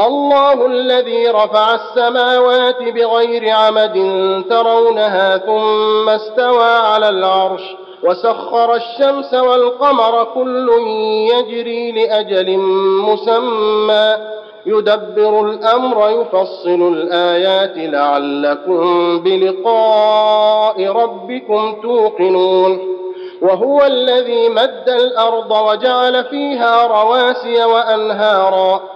الله الذي رفع السماوات بغير عمد ترونها ثم استوى على العرش وسخر الشمس والقمر كل يجري لأجل مسمى. يدبر الأمر يفصل الآيات لعلكم بلقاء ربكم توقنون. وهو الذي مد الأرض وجعل فيها رواسي وأنهارا.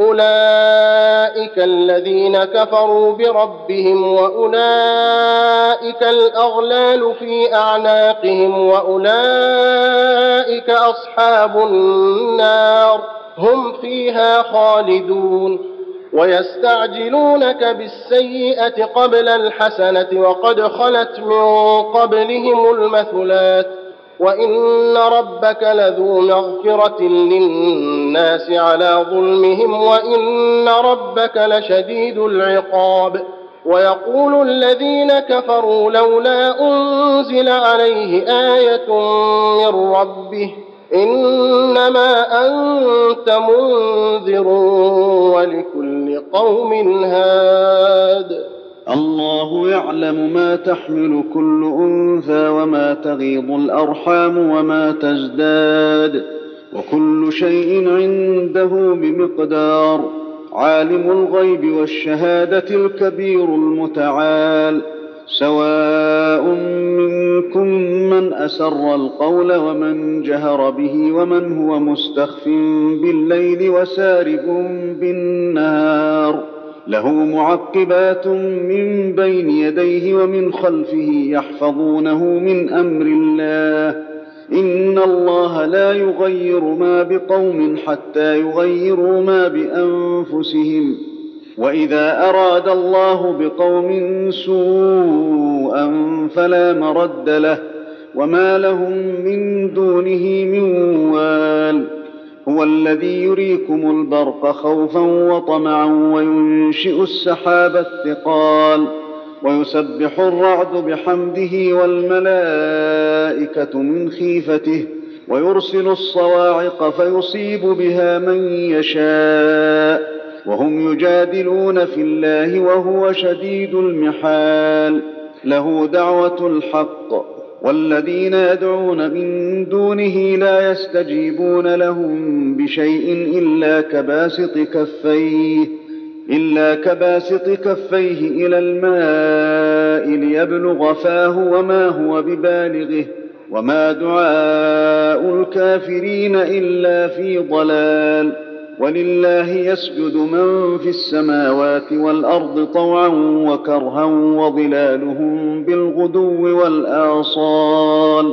أولئك الذين كفروا بربهم وأولئك الأغلال في أعناقهم وأولئك أصحاب النار هم فيها خالدون ويستعجلونك بالسيئة قبل الحسنة وقد خلت من قبلهم المثلات وان ربك لذو مغفره للناس على ظلمهم وإن ربك لشديد العقاب. ويقول الذين كفروا لولا أنزل عليه آية من ربه إنما أنت منذر ولكل قوم هاد. الله يعلم ما تحمل كل أنثى وما تغيض الأرحام وما تزداد. وكل شيء عنده بمقدار. عالم الغيب والشهادة الكبير المتعال. سواء منكم من أسر القول ومن جهر به ومن هو مستخف بالليل وسارب بالنهار. له معقبات من بين يديه ومن خلفه يحفظونه من أمر الله. إن الله لا يغير ما بقوم حتى يغيروا ما بأنفسهم. وإذا أراد الله بقوم سوءا فلا مرد له. وما لهم من دونه من وال. هو الذي يريكم البرق خوفا وطمعا وينشئ السحاب الثقال. ويسبح الرعد بحمده والملائكة من خيفته ويرسل الصواعق فيصيب بها من يشاء وهم يجادلون في الله وهو شديد المحال له دعوة الحق والذين يدعون من دونه لا يستجيبون لهم بشيء إلا كباسط كفيه إلا كباسط كفيه إلى الماء ليبلغ فاه وما هو ببالغه وما دعاء الكافرين إلا في ضلال. ولله يسجد من في السماوات والأرض طوعا وكرها وظلالهم بالغدو والآصال.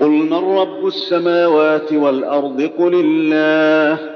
قل من رب السماوات والأرض؟ قل الله.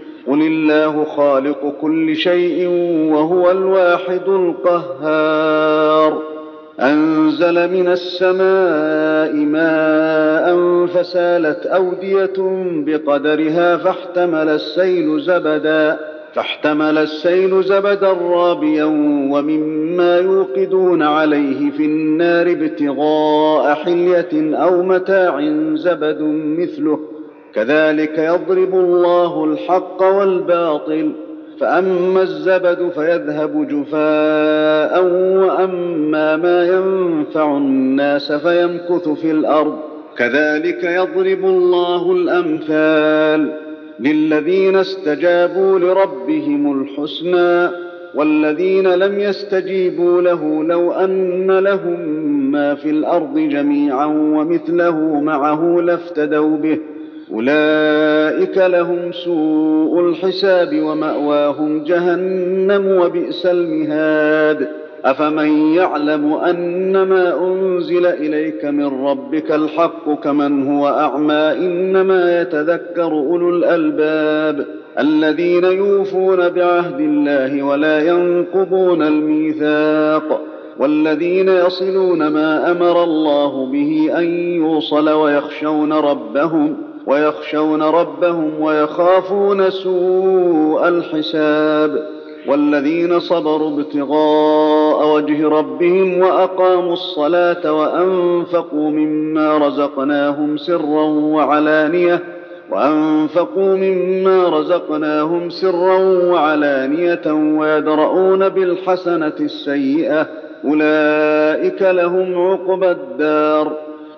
قل الله خالق كل شيء وهو الواحد القهار. أنزل من السماء ماء فسالت أودية بقدرها فاحتمل السيل زبدا فاحتمل السيل زبدا رابيا ومما يوقدون عليه في النار ابتغاء حلية أو متاع زبد مثله. كذلك يضرب الله الحق والباطل فأما الزبد فيذهب جفاء وأما ما ينفع الناس فيمكث في الأرض. كذلك يضرب الله الأمثال للذين استجابوا لربهم الحسنى والذين لم يستجيبوا له لو أن لهم ما في الأرض جميعا ومثله معه لافتدوا به. أولئك لهم سوء الحساب ومأواهم جهنم وبئس المهاد. أفمن يعلم أنما أنزل إليك من ربك الحق كمن هو أعمى إنما يتذكر أولو الألباب الذين يوفون بعهد الله ولا ينقضون الميثاق والذين يصلون ما أمر الله به أن يوصل ويخشون ربهم ويخشون ربهم ويخافون سوء الحساب والذين صبروا ابتغاء وجه ربهم وأقاموا الصلاة وأنفقوا مما رزقناهم سرا وعلانية وأنفقوا مما رزقناهم سرا وعلانية ويدرؤون بالحسنة السيئة أولئك لهم عقبى الدار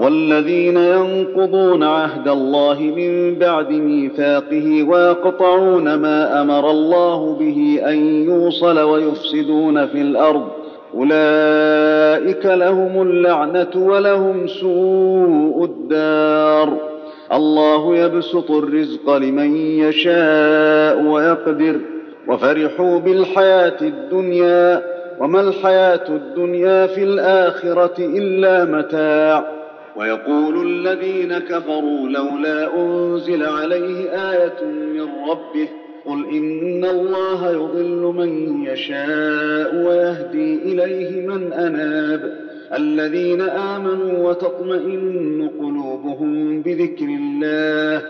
والذين ينقضون عهد الله من بعد ميثاقه ويقطعون ما أمر الله به أن يوصل ويفسدون في الأرض. أولئك لهم اللعنة ولهم سوء الدار. الله يبسط الرزق لمن يشاء ويقدر. وفرحوا بالحياة الدنيا. وما الحياة الدنيا في الآخرة إلا متاع. ويقول الذين كفروا لولا أنزل عليه آية من ربه قل إن الله يضل من يشاء ويهدي إليه من أناب. الذين آمنوا وتطمئن قلوبهم بذكر الله.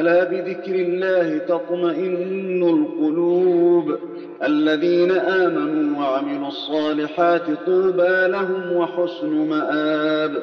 ألا بذكر الله تطمئن القلوب. الذين آمنوا وعملوا الصالحات طوبى لهم وحسن مآب.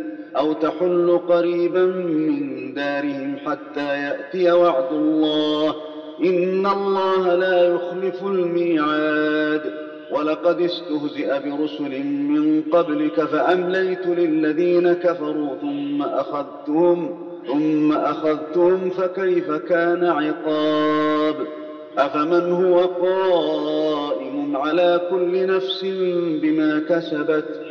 أو تحل قريبا من دارهم حتى يأتي وعد الله. إن الله لا يخلف الميعاد. ولقد استهزئ برسل من قبلك فأمليت للذين كفروا ثم أخذتهم ثم أخذتهم فكيف كان عقاب؟ أفمن هو قائم على كل نفس بما كسبت؟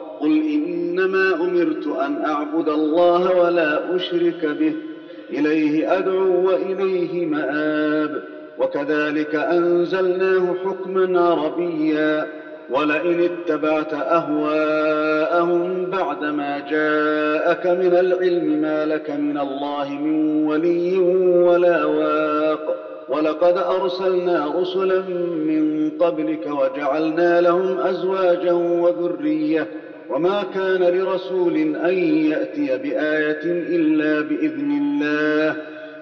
قل إنما أمرت أن أعبد الله ولا أشرك به إليه أدعو وإليه مآب. وكذلك أنزلناه حكما عربيا ولئن اتبعت أهواءهم بعدما جاءك من العلم ما لك من الله من ولي ولا واق. ولقد أرسلنا رسلا من قبلك وجعلنا لهم أزواجا وذرية. وما كان لرسول ان ياتي بايه الا باذن الله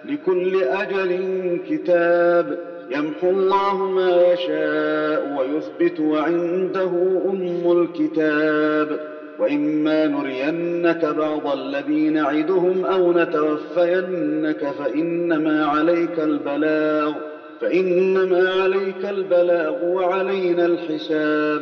لكل أجل كتاب يمحو الله ما يشاء ويثبت وعنده ام الكتاب واما نرينك بعض الذي نعدهم أو نتوفينك فانما عليك البلاغ فانما عليك البلاغ وعلينا الحساب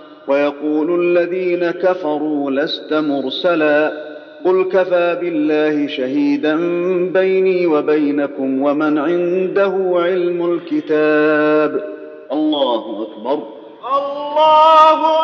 ويقول الذين كفروا لست مرسلا قل كفى بالله شهيدا بيني وبينكم ومن عنده علم الكتاب. الله أكبر. الله